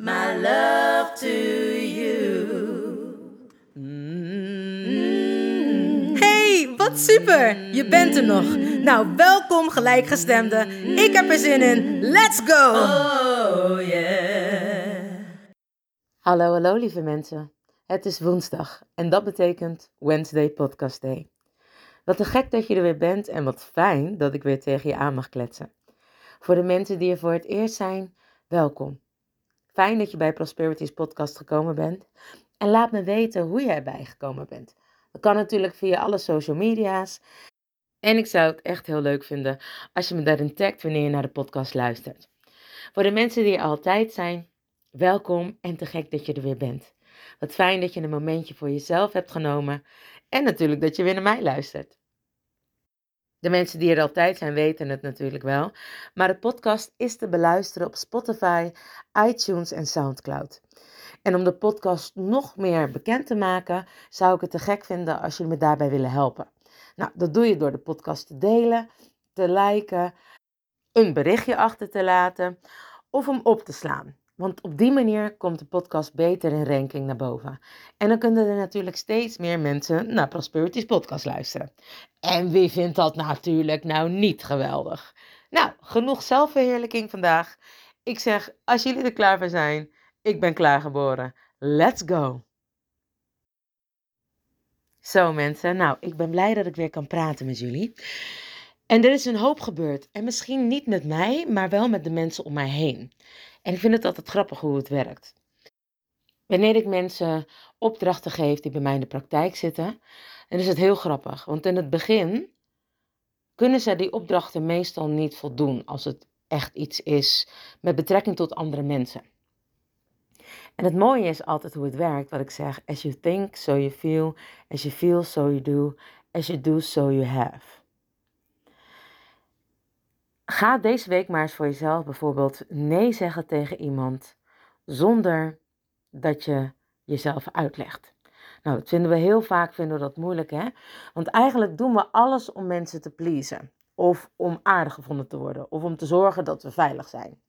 my love to you. Hey, wat super! Je bent er nog. Nou, welkom gelijkgestemde. Ik heb er zin in. Let's go! Oh yeah. Hallo, hallo lieve mensen. Het is woensdag en dat betekent Wednesday Podcast Day. Wat te gek dat je er weer bent en wat fijn dat ik weer tegen je aan mag kletsen. Voor de mensen die er voor het eerst zijn, welkom. Fijn dat je bij Prosperities podcast gekomen bent. En laat me weten hoe je erbij gekomen bent. Dat kan natuurlijk via alle social media's. En ik zou het echt heel leuk vinden als je me daarin tagt wanneer je naar de podcast luistert. Voor de mensen die er altijd zijn, welkom en te gek dat je er weer bent. Wat fijn dat je een momentje voor jezelf hebt genomen. En natuurlijk dat je weer naar mij luistert. De mensen die er altijd zijn weten het natuurlijk wel. Maar de podcast is te beluisteren op Spotify, iTunes en SoundCloud. En om de podcast nog meer bekend te maken, zou ik het te gek vinden als jullie me daarbij willen helpen. Nou, dat doe je door de podcast te delen, te liken, een berichtje achter te laten of hem op te slaan. Want op die manier komt de podcast beter in ranking naar boven. En dan kunnen er natuurlijk steeds meer mensen naar Prosperity's podcast luisteren. En wie vindt dat natuurlijk nou niet geweldig? Nou, genoeg zelfverheerlijking vandaag. Ik zeg, als jullie er klaar voor zijn, ik ben klaargeboren. Let's go! Zo mensen, nou, ik ben blij dat ik weer kan praten met jullie. En er is een hoop gebeurd. En misschien niet met mij, maar wel met de mensen om mij heen. En ik vind het altijd grappig hoe het werkt. Wanneer ik mensen opdrachten geef die bij mij in de praktijk zitten, dan is het heel grappig. Want in het begin kunnen ze die opdrachten meestal niet voldoen als het echt iets is met betrekking tot andere mensen. En het mooie is altijd hoe het werkt, wat ik zeg. As you think, so you feel. As you feel, so you do. As you do, so you have. Ga deze week maar eens voor jezelf bijvoorbeeld nee zeggen tegen iemand zonder dat je jezelf uitlegt. Nou, dat vinden we heel vaak vinden we dat moeilijk, hè? Want eigenlijk doen we alles om mensen te pleasen. Of om aardig gevonden te worden. Of om te zorgen dat we veilig zijn.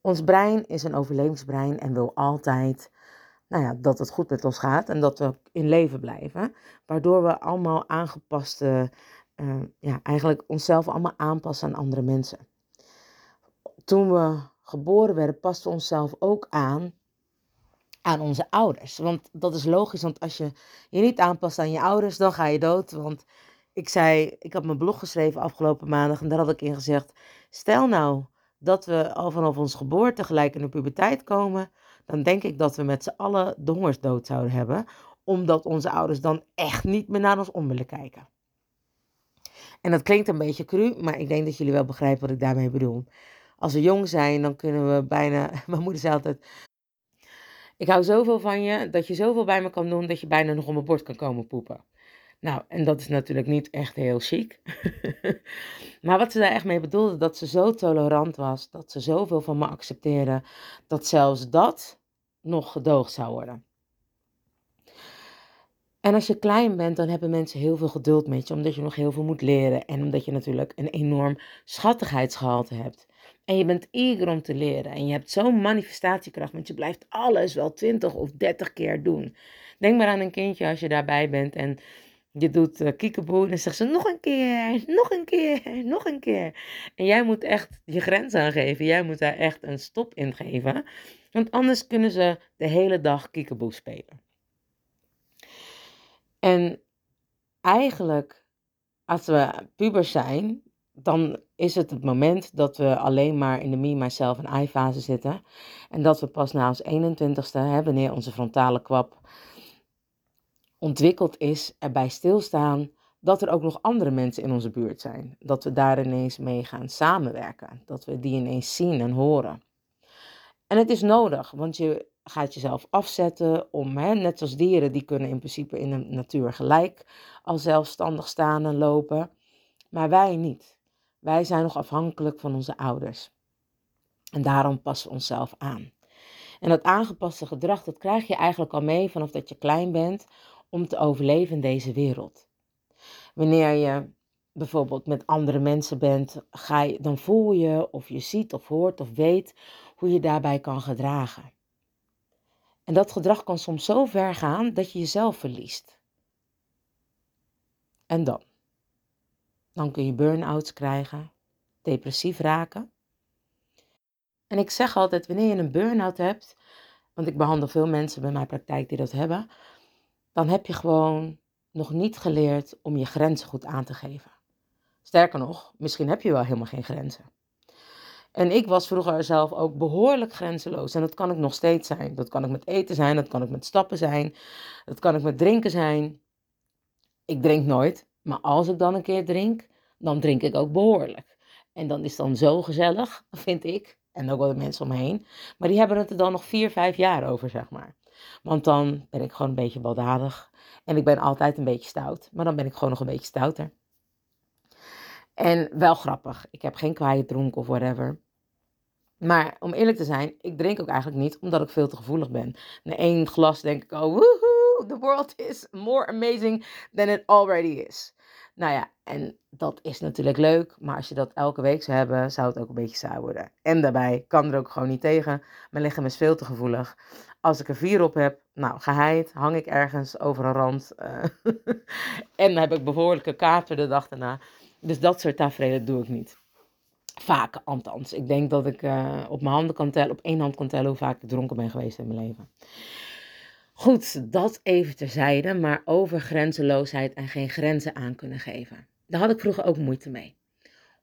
Ons brein is een overlevingsbrein en wil altijd nou ja, dat het goed met ons gaat en dat we in leven blijven. Waardoor we allemaal aangepaste, uh, ja, eigenlijk onszelf allemaal aanpassen aan andere mensen. Toen we geboren werden, pasten we onszelf ook aan aan onze ouders. Want dat is logisch, want als je je niet aanpast aan je ouders, dan ga je dood. Want ik zei, ik had mijn blog geschreven afgelopen maandag en daar had ik in gezegd, stel nou dat we al vanaf ons geboorte gelijk in de puberteit komen, dan denk ik dat we met z'n allen de hongersdood zouden hebben, omdat onze ouders dan echt niet meer naar ons om willen kijken. En dat klinkt een beetje cru, maar ik denk dat jullie wel begrijpen wat ik daarmee bedoel. Als we jong zijn, dan kunnen we bijna. Mijn moeder zei altijd: Ik hou zoveel van je dat je zoveel bij me kan doen dat je bijna nog op mijn bord kan komen poepen. Nou, en dat is natuurlijk niet echt heel chic. maar wat ze daar echt mee bedoelde, dat ze zo tolerant was, dat ze zoveel van me accepteerde, dat zelfs dat nog gedoogd zou worden. En als je klein bent, dan hebben mensen heel veel geduld met je, omdat je nog heel veel moet leren en omdat je natuurlijk een enorm schattigheidsgehalte hebt. En je bent eager om te leren en je hebt zo'n manifestatiekracht, want je blijft alles wel 20 of 30 keer doen. Denk maar aan een kindje als je daarbij bent en je doet uh, kiekeboe en dan zegt ze nog een keer, nog een keer, nog een keer. En jij moet echt je grens aangeven. Jij moet daar echt een stop in geven. Want anders kunnen ze de hele dag kiekeboe spelen. En eigenlijk, als we pubers zijn, dan is het het moment dat we alleen maar in de me, myself en I fase zitten. En dat we pas na ons 21ste, hè, wanneer onze frontale kwap ontwikkeld is, erbij stilstaan dat er ook nog andere mensen in onze buurt zijn. Dat we daar ineens mee gaan samenwerken. Dat we die ineens zien en horen. En het is nodig, want je gaat jezelf afzetten om, hè, net als dieren, die kunnen in principe in de natuur gelijk al zelfstandig staan en lopen. Maar wij niet. Wij zijn nog afhankelijk van onze ouders. En daarom passen we onszelf aan. En dat aangepaste gedrag, dat krijg je eigenlijk al mee vanaf dat je klein bent om te overleven in deze wereld. Wanneer je bijvoorbeeld met andere mensen bent, ga je, dan voel je of je ziet of hoort of weet hoe je daarbij kan gedragen. En dat gedrag kan soms zo ver gaan dat je jezelf verliest. En dan? Dan kun je burn-outs krijgen, depressief raken. En ik zeg altijd, wanneer je een burn-out hebt, want ik behandel veel mensen bij mijn praktijk die dat hebben, dan heb je gewoon nog niet geleerd om je grenzen goed aan te geven. Sterker nog, misschien heb je wel helemaal geen grenzen. En ik was vroeger zelf ook behoorlijk grenzeloos. En dat kan ik nog steeds zijn. Dat kan ik met eten zijn, dat kan ik met stappen zijn, dat kan ik met drinken zijn. Ik drink nooit, maar als ik dan een keer drink, dan drink ik ook behoorlijk. En dan is het dan zo gezellig, vind ik. En ook wel de mensen om me heen. Maar die hebben het er dan nog vier, vijf jaar over, zeg maar. Want dan ben ik gewoon een beetje baldadig. En ik ben altijd een beetje stout. Maar dan ben ik gewoon nog een beetje stouter. En wel grappig. Ik heb geen kwaaie dronk of whatever. Maar om eerlijk te zijn, ik drink ook eigenlijk niet omdat ik veel te gevoelig ben. Na één glas denk ik, oh woehoe, the world is more amazing than it already is. Nou ja, en dat is natuurlijk leuk, maar als je dat elke week zou hebben, zou het ook een beetje saai worden. En daarbij kan er ook gewoon niet tegen. Mijn lichaam is veel te gevoelig. Als ik er vier op heb, nou, geheid, hang ik ergens over een rand. Uh, en dan heb ik behoorlijke kaarten de dag daarna. Dus dat soort tafereelen doe ik niet. Vaak, althans. Ik denk dat ik uh, op mijn handen kan tellen, op één hand kan tellen hoe vaak ik dronken ben geweest in mijn leven. Goed, dat even terzijde, maar over grenzeloosheid en geen grenzen aan kunnen geven. Daar had ik vroeger ook moeite mee.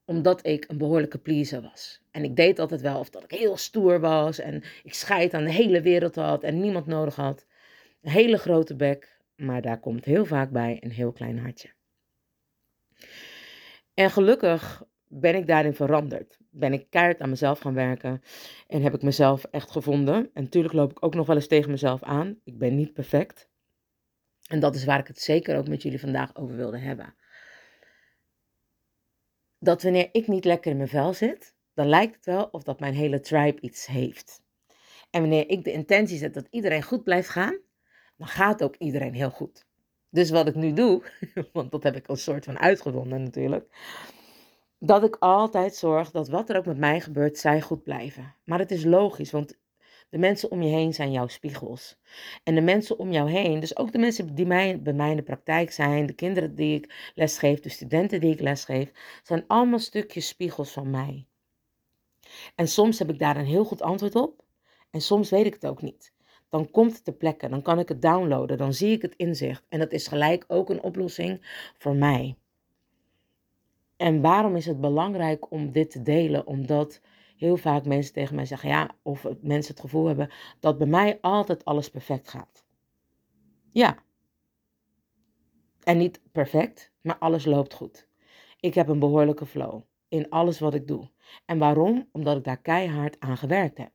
Omdat ik een behoorlijke pleaser was. En ik deed altijd wel of dat ik heel stoer was en ik scheid aan de hele wereld had en niemand nodig had. Een hele grote bek, maar daar komt heel vaak bij een heel klein hartje. En gelukkig ben ik daarin veranderd. Ben ik keihard aan mezelf gaan werken en heb ik mezelf echt gevonden. En natuurlijk loop ik ook nog wel eens tegen mezelf aan. Ik ben niet perfect. En dat is waar ik het zeker ook met jullie vandaag over wilde hebben. Dat wanneer ik niet lekker in mijn vel zit, dan lijkt het wel of dat mijn hele tribe iets heeft. En wanneer ik de intentie zet dat iedereen goed blijft gaan, dan gaat ook iedereen heel goed. Dus wat ik nu doe, want dat heb ik een soort van uitgevonden natuurlijk, dat ik altijd zorg dat wat er ook met mij gebeurt, zij goed blijven. Maar het is logisch, want de mensen om je heen zijn jouw spiegels. En de mensen om jou heen, dus ook de mensen die bij mij in de praktijk zijn, de kinderen die ik lesgeef, de studenten die ik lesgeef, zijn allemaal stukjes spiegels van mij. En soms heb ik daar een heel goed antwoord op en soms weet ik het ook niet. Dan komt het ter plekke, dan kan ik het downloaden, dan zie ik het inzicht. En dat is gelijk ook een oplossing voor mij. En waarom is het belangrijk om dit te delen? Omdat heel vaak mensen tegen mij zeggen, ja, of mensen het gevoel hebben dat bij mij altijd alles perfect gaat. Ja. En niet perfect, maar alles loopt goed. Ik heb een behoorlijke flow in alles wat ik doe. En waarom? Omdat ik daar keihard aan gewerkt heb.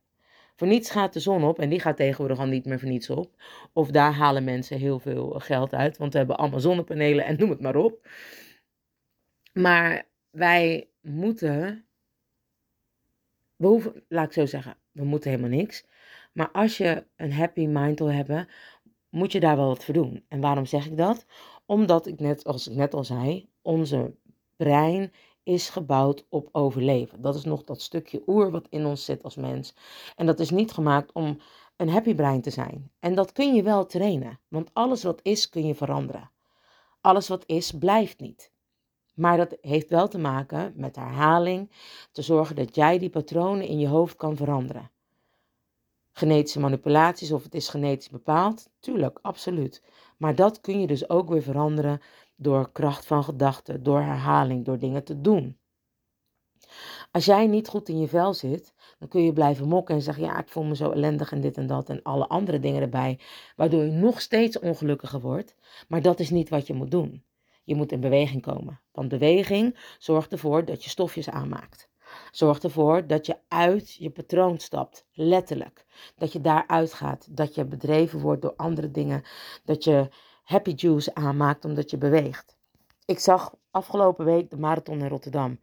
Voor niets gaat de zon op en die gaat tegenwoordig al niet meer voor niets op. Of daar halen mensen heel veel geld uit, want we hebben allemaal zonnepanelen en noem het maar op. Maar wij moeten, we hoeven, laat ik zo zeggen, we moeten helemaal niks. Maar als je een happy mind wil hebben, moet je daar wel wat voor doen. En waarom zeg ik dat? Omdat ik net, als ik net al zei, onze brein is gebouwd op overleven. Dat is nog dat stukje oer wat in ons zit als mens. En dat is niet gemaakt om een happy brein te zijn. En dat kun je wel trainen, want alles wat is kun je veranderen. Alles wat is blijft niet. Maar dat heeft wel te maken met herhaling, te zorgen dat jij die patronen in je hoofd kan veranderen. genetische manipulaties of het is genetisch bepaald. Tuurlijk, absoluut. Maar dat kun je dus ook weer veranderen door kracht van gedachten, door herhaling, door dingen te doen. Als jij niet goed in je vel zit, dan kun je blijven mokken en zeggen: Ja, ik voel me zo ellendig en dit en dat en alle andere dingen erbij, waardoor je nog steeds ongelukkiger wordt. Maar dat is niet wat je moet doen. Je moet in beweging komen. Want beweging zorgt ervoor dat je stofjes aanmaakt. Zorgt ervoor dat je uit je patroon stapt, letterlijk. Dat je daaruit gaat, dat je bedreven wordt door andere dingen, dat je happy juice aanmaakt omdat je beweegt. Ik zag afgelopen week de marathon in Rotterdam.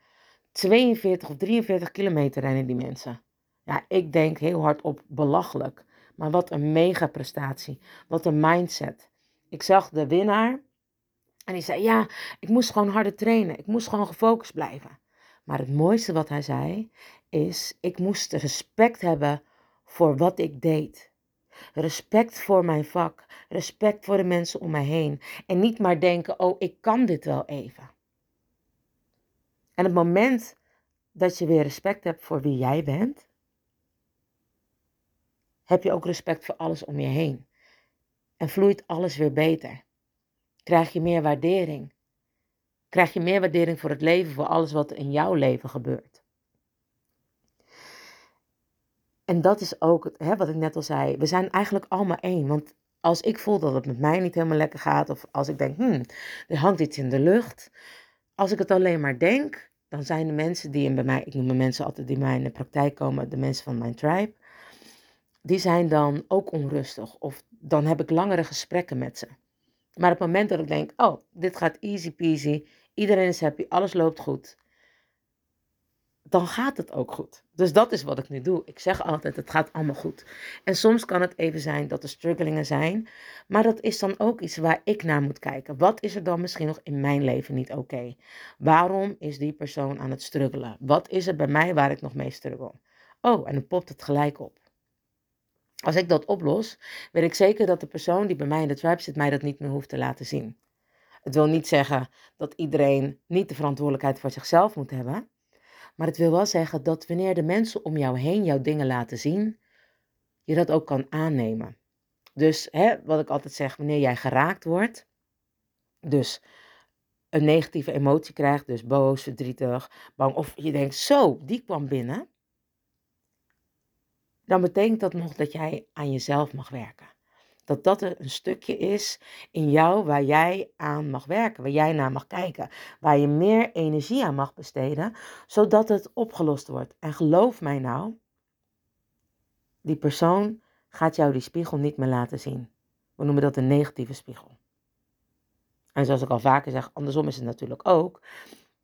42 of 43 kilometer rennen die mensen. Ja, ik denk heel hard op belachelijk. Maar wat een mega prestatie. Wat een mindset. Ik zag de winnaar en die zei: Ja, ik moest gewoon harder trainen. Ik moest gewoon gefocust blijven. Maar het mooiste wat hij zei is: Ik moest respect hebben voor wat ik deed. Respect voor mijn vak. Respect voor de mensen om mij heen. En niet maar denken: Oh, ik kan dit wel even. En het moment dat je weer respect hebt voor wie jij bent, heb je ook respect voor alles om je heen. En vloeit alles weer beter. Krijg je meer waardering. Krijg je meer waardering voor het leven, voor alles wat in jouw leven gebeurt. En dat is ook hè, wat ik net al zei. We zijn eigenlijk allemaal één. Want als ik voel dat het met mij niet helemaal lekker gaat, of als ik denk, hmm, er hangt iets in de lucht. Als ik het alleen maar denk, dan zijn de mensen die in bij mij, ik noem de mensen altijd die mij in de praktijk komen, de mensen van mijn tribe, die zijn dan ook onrustig. Of dan heb ik langere gesprekken met ze. Maar op het moment dat ik denk, oh, dit gaat easy peasy, iedereen is happy, alles loopt goed, dan gaat het ook goed. Dus dat is wat ik nu doe. Ik zeg altijd, het gaat allemaal goed. En soms kan het even zijn dat er strugglingen zijn, maar dat is dan ook iets waar ik naar moet kijken. Wat is er dan misschien nog in mijn leven niet oké? Waarom is die persoon aan het struggelen? Wat is er bij mij waar ik nog mee struggle? Oh, en dan popt het gelijk op. Als ik dat oplos, weet ik zeker dat de persoon die bij mij in de tribe zit mij dat niet meer hoeft te laten zien. Het wil niet zeggen dat iedereen niet de verantwoordelijkheid voor zichzelf moet hebben. Maar het wil wel zeggen dat wanneer de mensen om jou heen jouw dingen laten zien, je dat ook kan aannemen. Dus hè, wat ik altijd zeg, wanneer jij geraakt wordt, dus een negatieve emotie krijgt, dus boos, verdrietig, bang, of je denkt, zo, die kwam binnen, dan betekent dat nog dat jij aan jezelf mag werken. Dat dat een stukje is in jou waar jij aan mag werken, waar jij naar mag kijken, waar je meer energie aan mag besteden, zodat het opgelost wordt. En geloof mij nou, die persoon gaat jou die spiegel niet meer laten zien. We noemen dat een negatieve spiegel. En zoals ik al vaker zeg, andersom is het natuurlijk ook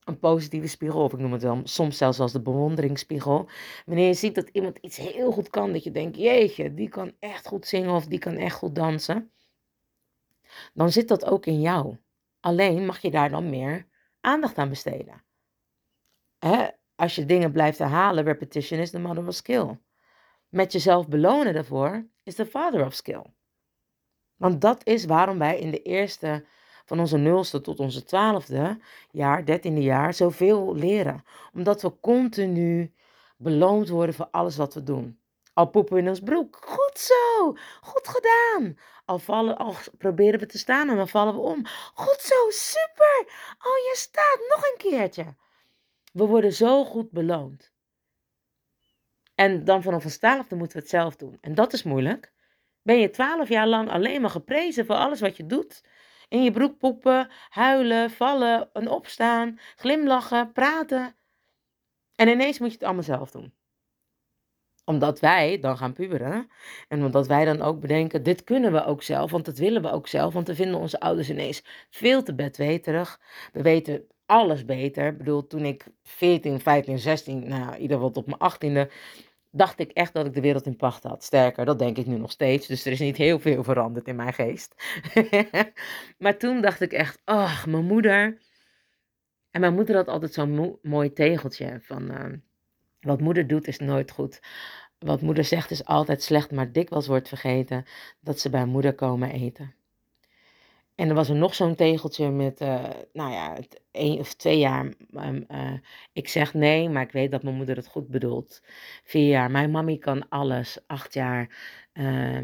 een positieve spiegel, of ik noem het wel soms zelfs als de bewonderingsspiegel. Wanneer je ziet dat iemand iets heel goed kan, dat je denkt, jeetje, die kan echt goed zingen of die kan echt goed dansen, dan zit dat ook in jou. Alleen mag je daar dan meer aandacht aan besteden. Hè? Als je dingen blijft herhalen, repetition is the mother of skill. Met jezelf belonen daarvoor is the father of skill. Want dat is waarom wij in de eerste van onze nulste tot onze twaalfde jaar, dertiende jaar, zoveel leren. Omdat we continu beloond worden voor alles wat we doen. Al poepen we in ons broek. Goed zo. Goed gedaan. Al, vallen, al proberen we te staan en dan vallen we om. Goed zo. Super. Oh, je staat nog een keertje. We worden zo goed beloond. En dan vanaf een twaalfde moeten we het zelf doen. En dat is moeilijk. Ben je twaalf jaar lang alleen maar geprezen voor alles wat je doet? In je broek poepen, huilen, vallen, en opstaan, glimlachen, praten. En ineens moet je het allemaal zelf doen. Omdat wij dan gaan puberen en omdat wij dan ook bedenken, dit kunnen we ook zelf, want dat willen we ook zelf, want we vinden onze ouders ineens veel te bedweterig. We weten alles beter. Ik bedoel, toen ik 14, 15, 16, nou, ieder wat op mijn 18e, dacht ik echt dat ik de wereld in pacht had. Sterker, dat denk ik nu nog steeds. Dus er is niet heel veel veranderd in mijn geest. maar toen dacht ik echt, ach, mijn moeder. En mijn moeder had altijd zo'n mooi tegeltje van, uh, wat moeder doet is nooit goed. Wat moeder zegt is altijd slecht, maar dikwijls wordt vergeten dat ze bij moeder komen eten. En er was er nog zo'n tegeltje met, uh, nou ja, één of twee jaar. Um, uh, ik zeg nee, maar ik weet dat mijn moeder het goed bedoelt. Vier jaar. Mijn mami kan alles. Acht jaar. Uh,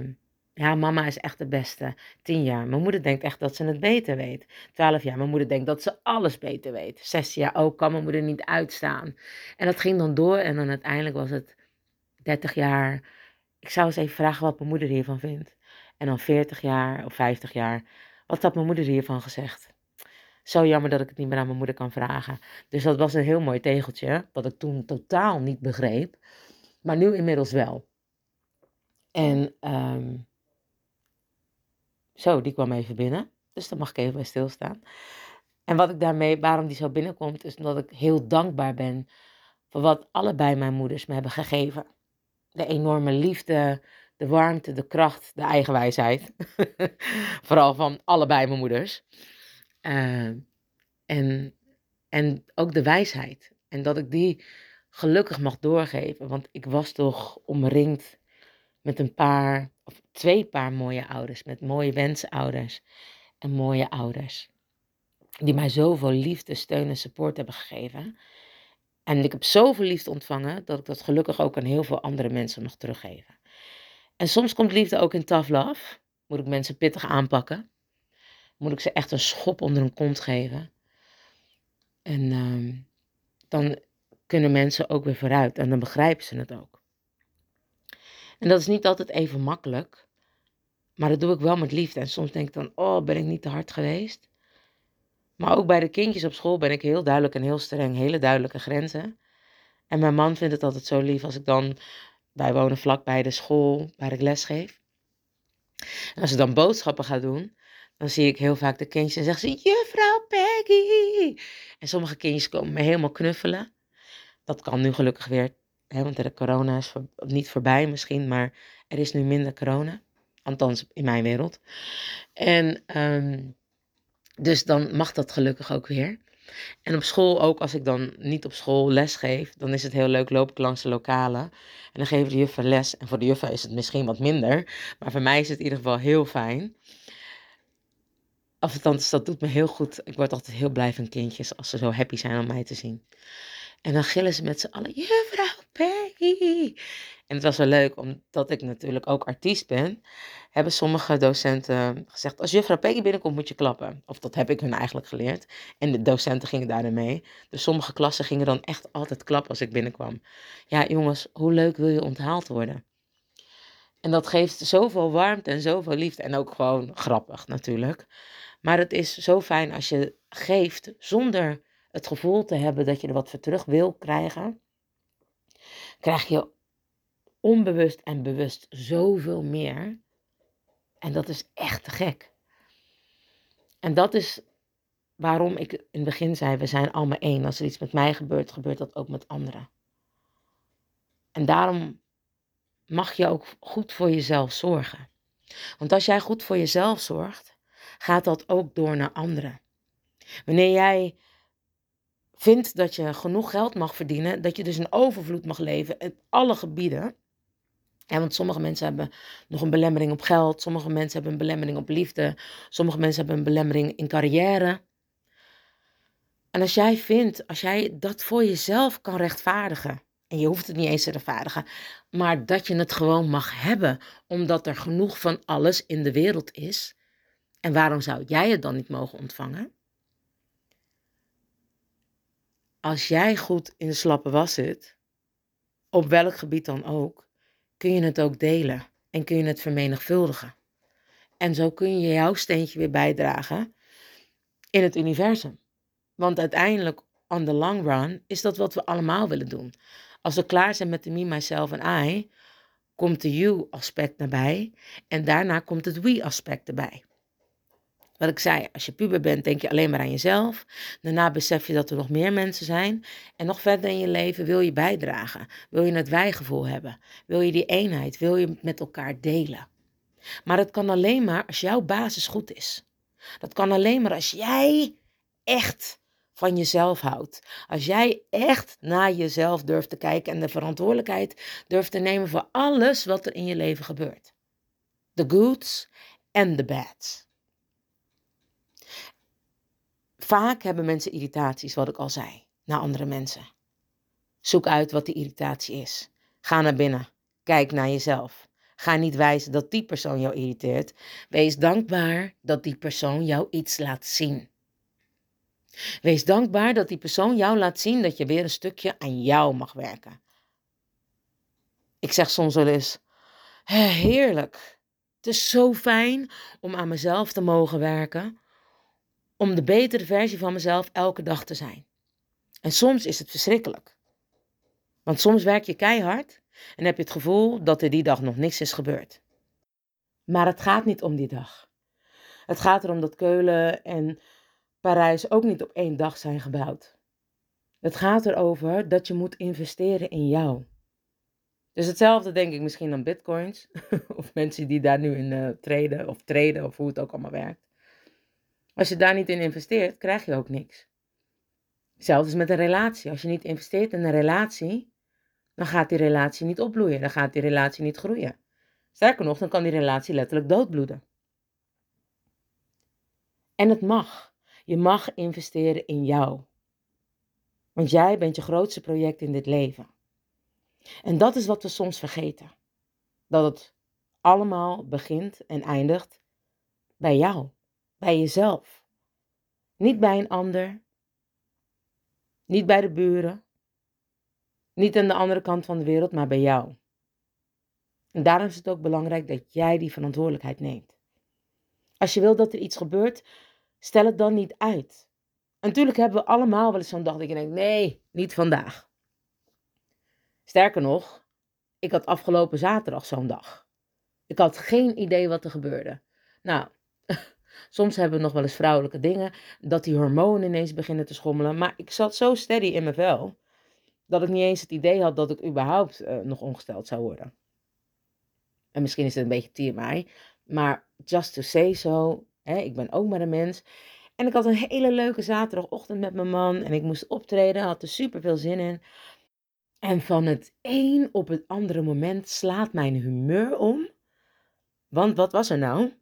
ja, mama is echt de beste. Tien jaar. Mijn moeder denkt echt dat ze het beter weet. Twaalf jaar. Mijn moeder denkt dat ze alles beter weet. Zes jaar ook. Kan mijn moeder niet uitstaan. En dat ging dan door. En dan uiteindelijk was het dertig jaar. Ik zou eens even vragen wat mijn moeder hiervan vindt. En dan veertig jaar of vijftig jaar. Wat had mijn moeder hiervan gezegd? Zo jammer dat ik het niet meer aan mijn moeder kan vragen. Dus dat was een heel mooi tegeltje. Wat ik toen totaal niet begreep. Maar nu inmiddels wel. En um, zo, die kwam even binnen. Dus daar mag ik even bij stilstaan. En wat ik daarmee, waarom die zo binnenkomt, is omdat ik heel dankbaar ben voor wat allebei mijn moeders me hebben gegeven. De enorme liefde, de warmte, de kracht, de eigenwijsheid. Vooral van allebei mijn moeders. Uh, en, en ook de wijsheid. En dat ik die gelukkig mag doorgeven. Want ik was toch omringd met een paar of twee paar mooie ouders, met mooie wensouders en mooie ouders. Die mij zoveel liefde, steun en support hebben gegeven. En ik heb zoveel liefde ontvangen dat ik dat gelukkig ook aan heel veel andere mensen nog teruggeven. En soms komt liefde ook in tough love. Moet ik mensen pittig aanpakken. Moet ik ze echt een schop onder hun kont geven. En uh, dan kunnen mensen ook weer vooruit en dan begrijpen ze het ook. En dat is niet altijd even makkelijk. Maar dat doe ik wel met liefde. En soms denk ik dan, oh, ben ik niet te hard geweest? Maar ook bij de kindjes op school ben ik heel duidelijk en heel streng. Hele duidelijke grenzen. En mijn man vindt het altijd zo lief als ik dan... Wij wonen vlakbij de school waar ik les geef. En als ik dan boodschappen ga doen, dan zie ik heel vaak de kindjes en zeggen ze, juffrouw Peggy. En sommige kindjes komen me helemaal knuffelen. Dat kan nu gelukkig weer Hè, want de corona is niet voorbij misschien, maar er is nu minder corona. Althans, in mijn wereld. En um, dus dan mag dat gelukkig ook weer. En op school ook, als ik dan niet op school les geef, dan is het heel leuk, loop ik langs de lokalen. En dan geven de juffen les. En voor de juffen is het misschien wat minder. Maar voor mij is het in ieder geval heel fijn. Althans, dat doet me heel goed. Ik word altijd heel blij van kindjes als ze zo happy zijn om mij te zien. En dan gillen ze met z'n allen, juffrouw Peggy. En het was wel leuk, omdat ik natuurlijk ook artiest ben, hebben sommige docenten gezegd, als juffrouw Peggy binnenkomt moet je klappen. Of dat heb ik hun eigenlijk geleerd. En de docenten gingen daarin mee. Dus sommige klassen gingen dan echt altijd klappen als ik binnenkwam. Ja jongens, hoe leuk wil je onthaald worden? En dat geeft zoveel warmte en zoveel liefde. En ook gewoon grappig natuurlijk. Maar het is zo fijn als je geeft zonder het gevoel te hebben dat je er wat voor terug wil krijgen, krijg je onbewust en bewust zoveel meer. En dat is echt te gek. En dat is waarom ik in het begin zei: we zijn allemaal één. Als er iets met mij gebeurt, gebeurt dat ook met anderen. En daarom mag je ook goed voor jezelf zorgen. Want als jij goed voor jezelf zorgt, gaat dat ook door naar anderen. Wanneer jij vindt dat je genoeg geld mag verdienen, dat je dus een overvloed mag leven in alle gebieden. Want sommige mensen hebben nog een belemmering op geld, sommige mensen hebben een belemmering op liefde, sommige mensen hebben een belemmering in carrière. En als jij vindt, als jij dat voor jezelf kan rechtvaardigen, en je hoeft het niet eens te rechtvaardigen, maar dat je het gewoon mag hebben, omdat er genoeg van alles in de wereld is, en waarom zou jij het dan niet mogen ontvangen? als jij goed in de slappe was zit, op welk gebied dan ook, kun je het ook delen en kun je het vermenigvuldigen. En zo kun je jouw steentje weer bijdragen in het universum. Want uiteindelijk, on the long run, is dat wat we allemaal willen doen. Als we klaar zijn met de me, myself en I, komt de you aspect erbij en daarna komt het we aspect erbij. Wat ik zei, als je puber bent, denk je alleen maar aan jezelf. Daarna besef je dat er nog meer mensen zijn. En nog verder in je leven wil je bijdragen. Wil je het wijgevoel hebben. Wil je die eenheid. Wil je met elkaar delen. Maar dat kan alleen maar als jouw basis goed is. Dat kan alleen maar als jij echt van jezelf houdt. Als jij echt naar jezelf durft te kijken en de verantwoordelijkheid durft te nemen voor alles wat er in je leven gebeurt. The goods and the bads. Vaak hebben mensen irritaties, wat ik al zei, naar andere mensen. Zoek uit wat die irritatie is. Ga naar binnen. Kijk naar jezelf. Ga niet wijzen dat die persoon jou irriteert. Wees dankbaar dat die persoon jou iets laat zien. Wees dankbaar dat die persoon jou laat zien dat je weer een stukje aan jou mag werken. Ik zeg soms wel eens: heerlijk. Het is zo fijn om aan mezelf te mogen werken. Om de betere versie van mezelf elke dag te zijn. En soms is het verschrikkelijk. Want soms werk je keihard en heb je het gevoel dat er die dag nog niks is gebeurd. Maar het gaat niet om die dag. Het gaat erom dat Keulen en Parijs ook niet op één dag zijn gebouwd. Het gaat erover dat je moet investeren in jou. Dus hetzelfde denk ik misschien aan bitcoins. of mensen die daar nu in uh, treden of treden of hoe het ook allemaal werkt. Als je daar niet in investeert, krijg je ook niks. Hetzelfde is met een relatie. Als je niet investeert in een relatie, dan gaat die relatie niet opbloeien. Dan gaat die relatie niet groeien. Sterker nog, dan kan die relatie letterlijk doodbloeden. En het mag. Je mag investeren in jou. Want jij bent je grootste project in dit leven. En dat is wat we soms vergeten. Dat het allemaal begint en eindigt bij jou, bij jezelf. Niet bij een ander, niet bij de buren, niet aan de andere kant van de wereld, maar bij jou. En daarom is het ook belangrijk dat jij die verantwoordelijkheid neemt. Als je wilt dat er iets gebeurt, stel het dan niet uit. Natuurlijk hebben we allemaal wel eens zo'n dag dat je denkt, nee, niet vandaag. Sterker nog, ik had afgelopen zaterdag zo'n dag. Ik had geen idee wat er gebeurde. Nou, soms hebben we nog wel eens vrouwelijke dingen, dat die hormonen ineens beginnen te schommelen. Maar ik zat zo steady in mijn vel, dat ik niet eens het idee had dat ik überhaupt uh, nog ongesteld zou worden. En misschien is het een beetje TMI, maar just to say so, hè, ik ben ook maar een mens. En ik had een hele leuke zaterdagochtend met mijn man en ik moest optreden, had er super veel zin in. En van het een op het andere moment slaat mijn humeur om. Want wat was er nou?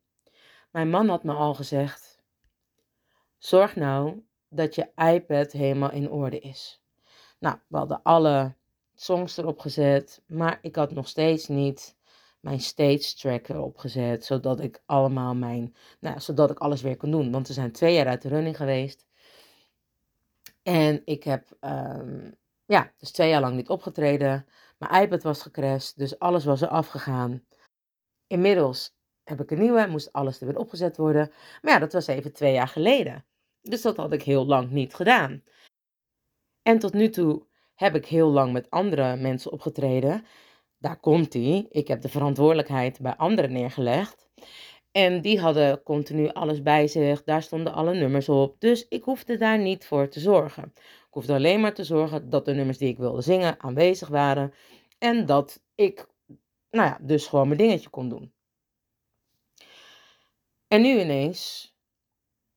Mijn man had me al gezegd: Zorg nou dat je iPad helemaal in orde is. Nou, we hadden alle songs erop gezet, maar ik had nog steeds niet mijn stage track erop gezet, zodat ik allemaal mijn, nou, zodat ik alles weer kon doen. Want we zijn twee jaar uit de running geweest. En ik heb, um, ja, dus twee jaar lang niet opgetreden. Mijn iPad was gecrashed, dus alles was er afgegaan. Inmiddels heb ik een nieuwe, moest alles er weer opgezet worden. Maar ja, dat was even twee jaar geleden. Dus dat had ik heel lang niet gedaan. En tot nu toe heb ik heel lang met andere mensen opgetreden. Daar komt ie. Ik heb de verantwoordelijkheid bij anderen neergelegd. En die hadden continu alles bij zich. Daar stonden alle nummers op. Dus ik hoefde daar niet voor te zorgen. Ik hoefde alleen maar te zorgen dat de nummers die ik wilde zingen aanwezig waren. En dat ik, nou ja, dus gewoon mijn dingetje kon doen. En nu ineens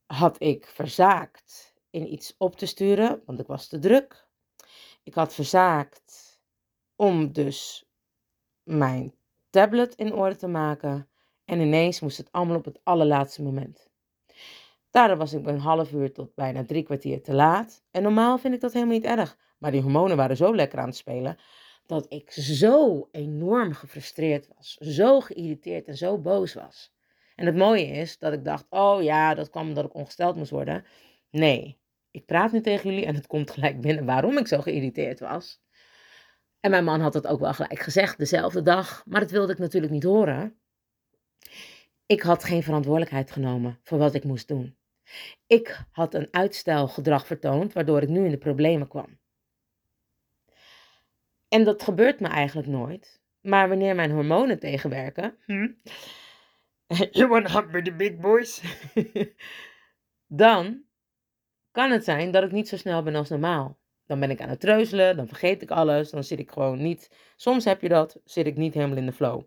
had ik verzaakt in iets op te sturen, want ik was te druk. Ik had verzaakt om dus mijn tablet in orde te maken. En ineens moest het allemaal op het allerlaatste moment. Daardoor was ik een half uur tot bijna drie kwartier te laat. En normaal vind ik dat helemaal niet erg. Maar die hormonen waren zo lekker aan het spelen. Dat ik zo enorm gefrustreerd was. Zo geïrriteerd en zo boos was. En het mooie is dat ik dacht: oh ja, dat kwam omdat ik ongesteld moest worden. Nee, ik praat nu tegen jullie en het komt gelijk binnen waarom ik zo geïrriteerd was. En mijn man had het ook wel gelijk gezegd, dezelfde dag, maar dat wilde ik natuurlijk niet horen. Ik had geen verantwoordelijkheid genomen voor wat ik moest doen. Ik had een uitstelgedrag vertoond, waardoor ik nu in de problemen kwam. En dat gebeurt me eigenlijk nooit. Maar wanneer mijn hormonen tegenwerken. Hm, you wanna hug with the big boys? dan kan het zijn dat ik niet zo snel ben als normaal. Dan ben ik aan het treuzelen, dan vergeet ik alles, dan zit ik gewoon niet. Soms heb je dat, zit ik niet helemaal in de flow.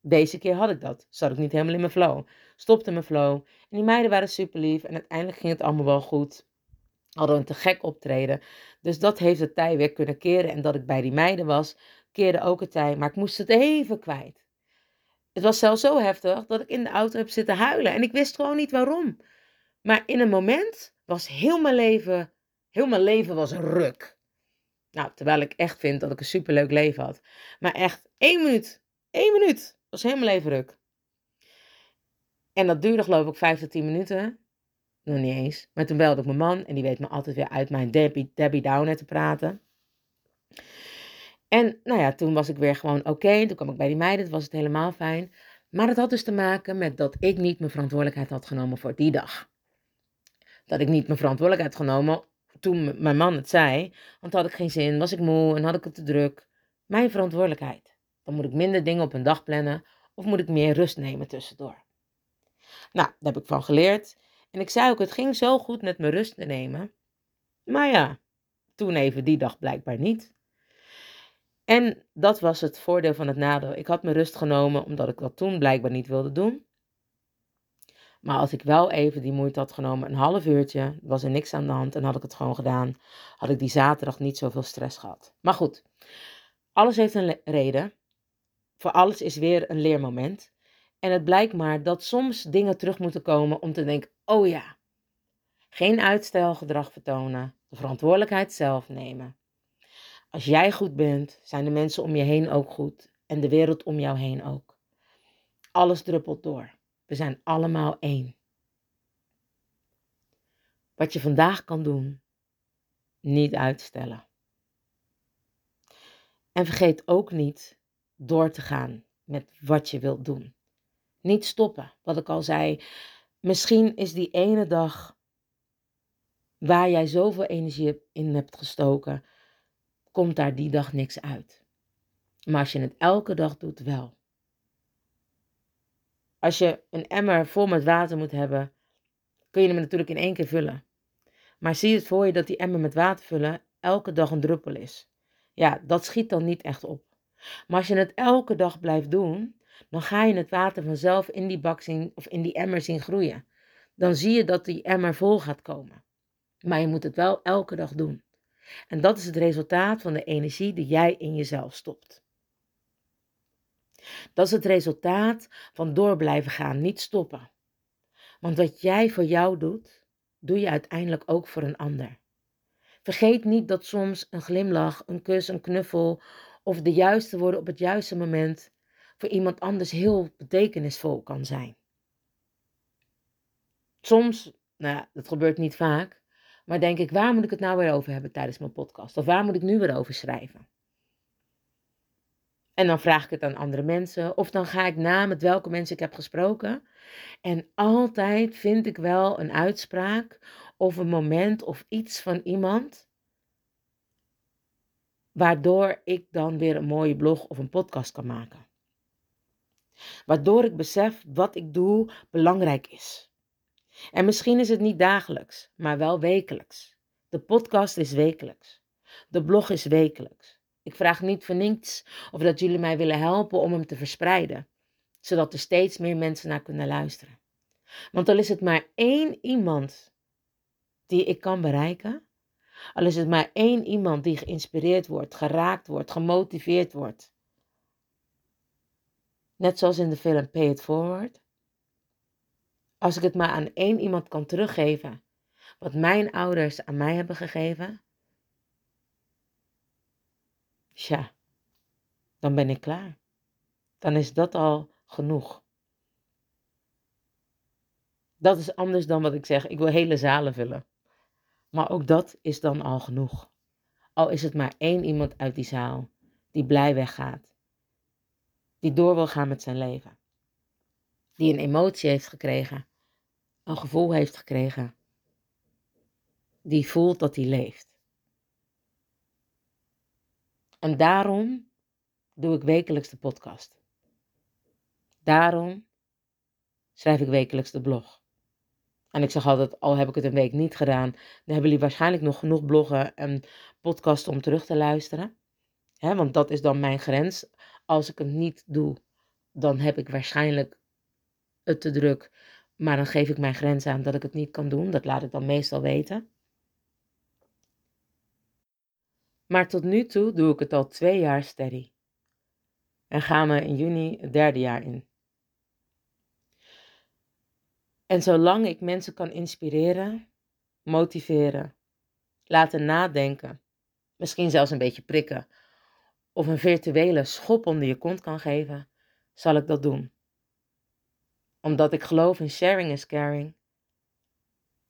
Deze keer had ik dat, zat ik niet helemaal in mijn flow. Stopte mijn flow. En die meiden waren super lief en uiteindelijk ging het allemaal wel goed. Hadden een te gek optreden. Dus dat heeft het tij weer kunnen keren. En dat ik bij die meiden was, keerde ook het tij. Maar ik moest het even kwijt. Het was zelfs zo heftig dat ik in de auto heb zitten huilen. En ik wist gewoon niet waarom. Maar in een moment was heel mijn leven, heel mijn leven was ruk. Nou, terwijl ik echt vind dat ik een superleuk leven had. Maar echt één minuut, één minuut was heel mijn leven ruk. En dat duurde geloof ik vijf tot tien minuten. Nog niet eens. Maar toen belde ik mijn man en die weet me altijd weer uit mijn Debbie, Debbie Downer te praten. En nou ja, toen was ik weer gewoon oké. Toen kwam ik bij die meiden, het was het helemaal fijn. Maar het had dus te maken met dat ik niet mijn verantwoordelijkheid had genomen voor die dag. Dat ik niet mijn verantwoordelijkheid had genomen toen mijn man het zei. Want had ik geen zin, was ik moe en had ik het te druk. Mijn verantwoordelijkheid. Dan moet ik minder dingen op een dag plannen of moet ik meer rust nemen tussendoor. Nou, daar heb ik van geleerd. En ik zei ook, het ging zo goed met mijn rust te nemen. Maar ja, toen even die dag blijkbaar niet. En dat was het voordeel van het nadeel. Ik had mijn rust genomen omdat ik dat toen blijkbaar niet wilde doen. Maar als ik wel even die moeite had genomen, een half uurtje, was er niks aan de hand en had ik het gewoon gedaan, had ik die zaterdag niet zoveel stress gehad. Maar goed, alles heeft een reden. Voor alles is weer een leermoment. En het blijkt maar dat soms dingen terug moeten komen om te denken: oh ja, geen uitstelgedrag vertonen, de verantwoordelijkheid zelf nemen. Als jij goed bent, zijn de mensen om je heen ook goed en de wereld om jou heen ook. Alles druppelt door. We zijn allemaal één. Wat je vandaag kan doen, niet uitstellen. En vergeet ook niet door te gaan met wat je wilt doen. Niet stoppen, wat ik al zei. Misschien is die ene dag waar jij zoveel energie in hebt gestoken, komt daar die dag niks uit. Maar als je het elke dag doet, wel. Als je een emmer vol met water moet hebben, kun je hem natuurlijk in één keer vullen. Maar zie het voor je dat die emmer met water vullen elke dag een druppel is. Ja, dat schiet dan niet echt op. Maar als je het elke dag blijft doen, dan ga je het water vanzelf in die bak zien of in die emmer zien groeien. Dan zie je dat die emmer vol gaat komen. Maar je moet het wel elke dag doen. En dat is het resultaat van de energie die jij in jezelf stopt. Dat is het resultaat van door blijven gaan, niet stoppen. Want wat jij voor jou doet, doe je uiteindelijk ook voor een ander. Vergeet niet dat soms een glimlach, een kus, een knuffel of de juiste woorden op het juiste moment voor iemand anders heel betekenisvol kan zijn. Soms, nou ja, dat gebeurt niet vaak, maar denk ik, waar moet ik het nou weer over hebben tijdens mijn podcast? Of waar moet ik nu weer over schrijven? En dan vraag ik het aan andere mensen. Of dan ga ik na met welke mensen ik heb gesproken. En altijd vind ik wel een uitspraak of een moment of iets van iemand. Waardoor ik dan weer een mooie blog of een podcast kan maken. Waardoor ik besef wat ik doe belangrijk is. En misschien is het niet dagelijks, maar wel wekelijks. De podcast is wekelijks. De blog is wekelijks. Ik vraag niet voor niets of dat jullie mij willen helpen om hem te verspreiden, zodat er steeds meer mensen naar kunnen luisteren. Want al is het maar één iemand die ik kan bereiken, al is het maar één iemand die geïnspireerd wordt, geraakt wordt, gemotiveerd wordt. Net zoals in de film Pay It Forward. Als ik het maar aan één iemand kan teruggeven, wat mijn ouders aan mij hebben gegeven, Tja, dan ben ik klaar. Dan is dat al genoeg. Dat is anders dan wat ik zeg. Ik wil hele zalen vullen. Maar ook dat is dan al genoeg. Al is het maar één iemand uit die zaal die blij weggaat. Die door wil gaan met zijn leven. Die een emotie heeft gekregen. Een gevoel heeft gekregen. Die voelt dat hij leeft. En daarom doe ik wekelijks de podcast. Daarom schrijf ik wekelijks de blog. En ik zeg altijd, al heb ik het een week niet gedaan, dan hebben jullie waarschijnlijk nog genoeg bloggen en podcasten om terug te luisteren. want dat is dan mijn grens. Als ik het niet doe, dan heb ik waarschijnlijk het te druk. Maar dan geef ik mijn grens aan dat ik het niet kan doen. Dat laat ik dan meestal weten. Maar tot nu toe doe ik het al twee jaar steady. En gaan we in juni het derde jaar in. En zolang ik mensen kan inspireren motiveren, laten nadenken, misschien zelfs een beetje prikken, of een virtuele schop onder je kont kan geven, zal ik dat doen. Omdat ik geloof in sharing is caring.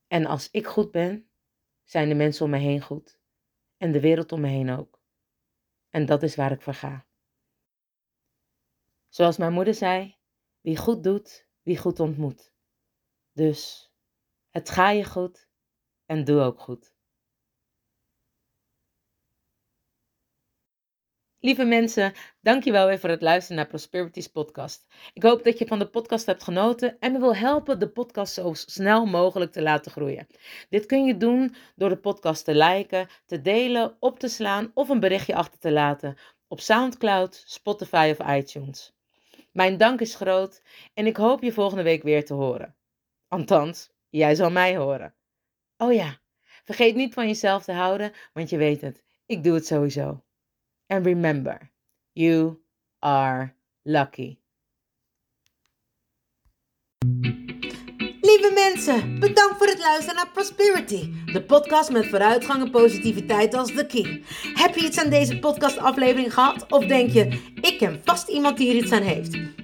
En als ik goed ben, zijn de mensen om me heen goed. En de wereld om me heen ook. En dat is waar ik voor ga. Zoals mijn moeder zei, wie goed doet, wie goed ontmoet. Dus het ga je goed en doe ook goed. Lieve mensen, dankjewel weer voor het luisteren naar Prosperities podcast. Ik hoop dat je van de podcast hebt genoten en me wil helpen de podcast zo snel mogelijk te laten groeien. Dit kun je doen door de podcast te liken, te delen, op te slaan of een berichtje achter te laten op SoundCloud, Spotify of iTunes. Mijn dank is groot en ik hoop je volgende week weer te horen. Althans, jij zal mij horen. Oh ja, vergeet niet van jezelf te houden, want je weet het, ik doe het sowieso. And remember, you are lucky. Lieve mensen, bedankt voor het luisteren naar Prosperity, de podcast met vooruitgang en positiviteit als de key. Heb je iets aan deze podcastaflevering gehad? Of denk je, ik ken vast iemand die er iets aan heeft?